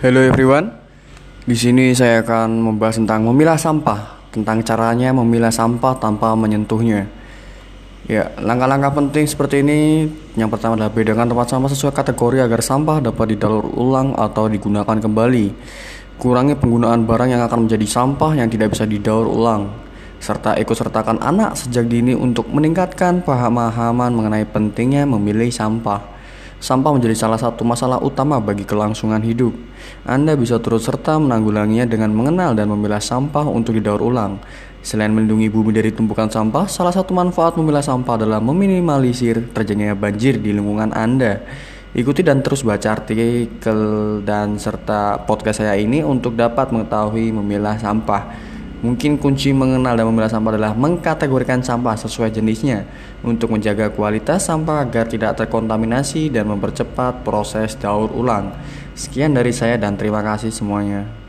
Hello everyone. Di sini saya akan membahas tentang memilah sampah, tentang caranya memilah sampah tanpa menyentuhnya. Ya, langkah-langkah penting seperti ini yang pertama adalah bedakan tempat sampah sesuai kategori agar sampah dapat didaur ulang atau digunakan kembali. Kurangi penggunaan barang yang akan menjadi sampah yang tidak bisa didaur ulang serta ikut sertakan anak sejak dini untuk meningkatkan pemahaman mengenai pentingnya memilih sampah. Sampah menjadi salah satu masalah utama bagi kelangsungan hidup. Anda bisa turut serta menanggulanginya dengan mengenal dan memilah sampah untuk didaur ulang. Selain melindungi bumi dari tumpukan sampah, salah satu manfaat memilah sampah adalah meminimalisir terjadinya banjir di lingkungan Anda. Ikuti dan terus baca artikel dan serta podcast saya ini untuk dapat mengetahui memilah sampah. Mungkin kunci mengenal dan memilah sampah adalah mengkategorikan sampah sesuai jenisnya untuk menjaga kualitas sampah agar tidak terkontaminasi dan mempercepat proses daur ulang. Sekian dari saya dan terima kasih semuanya.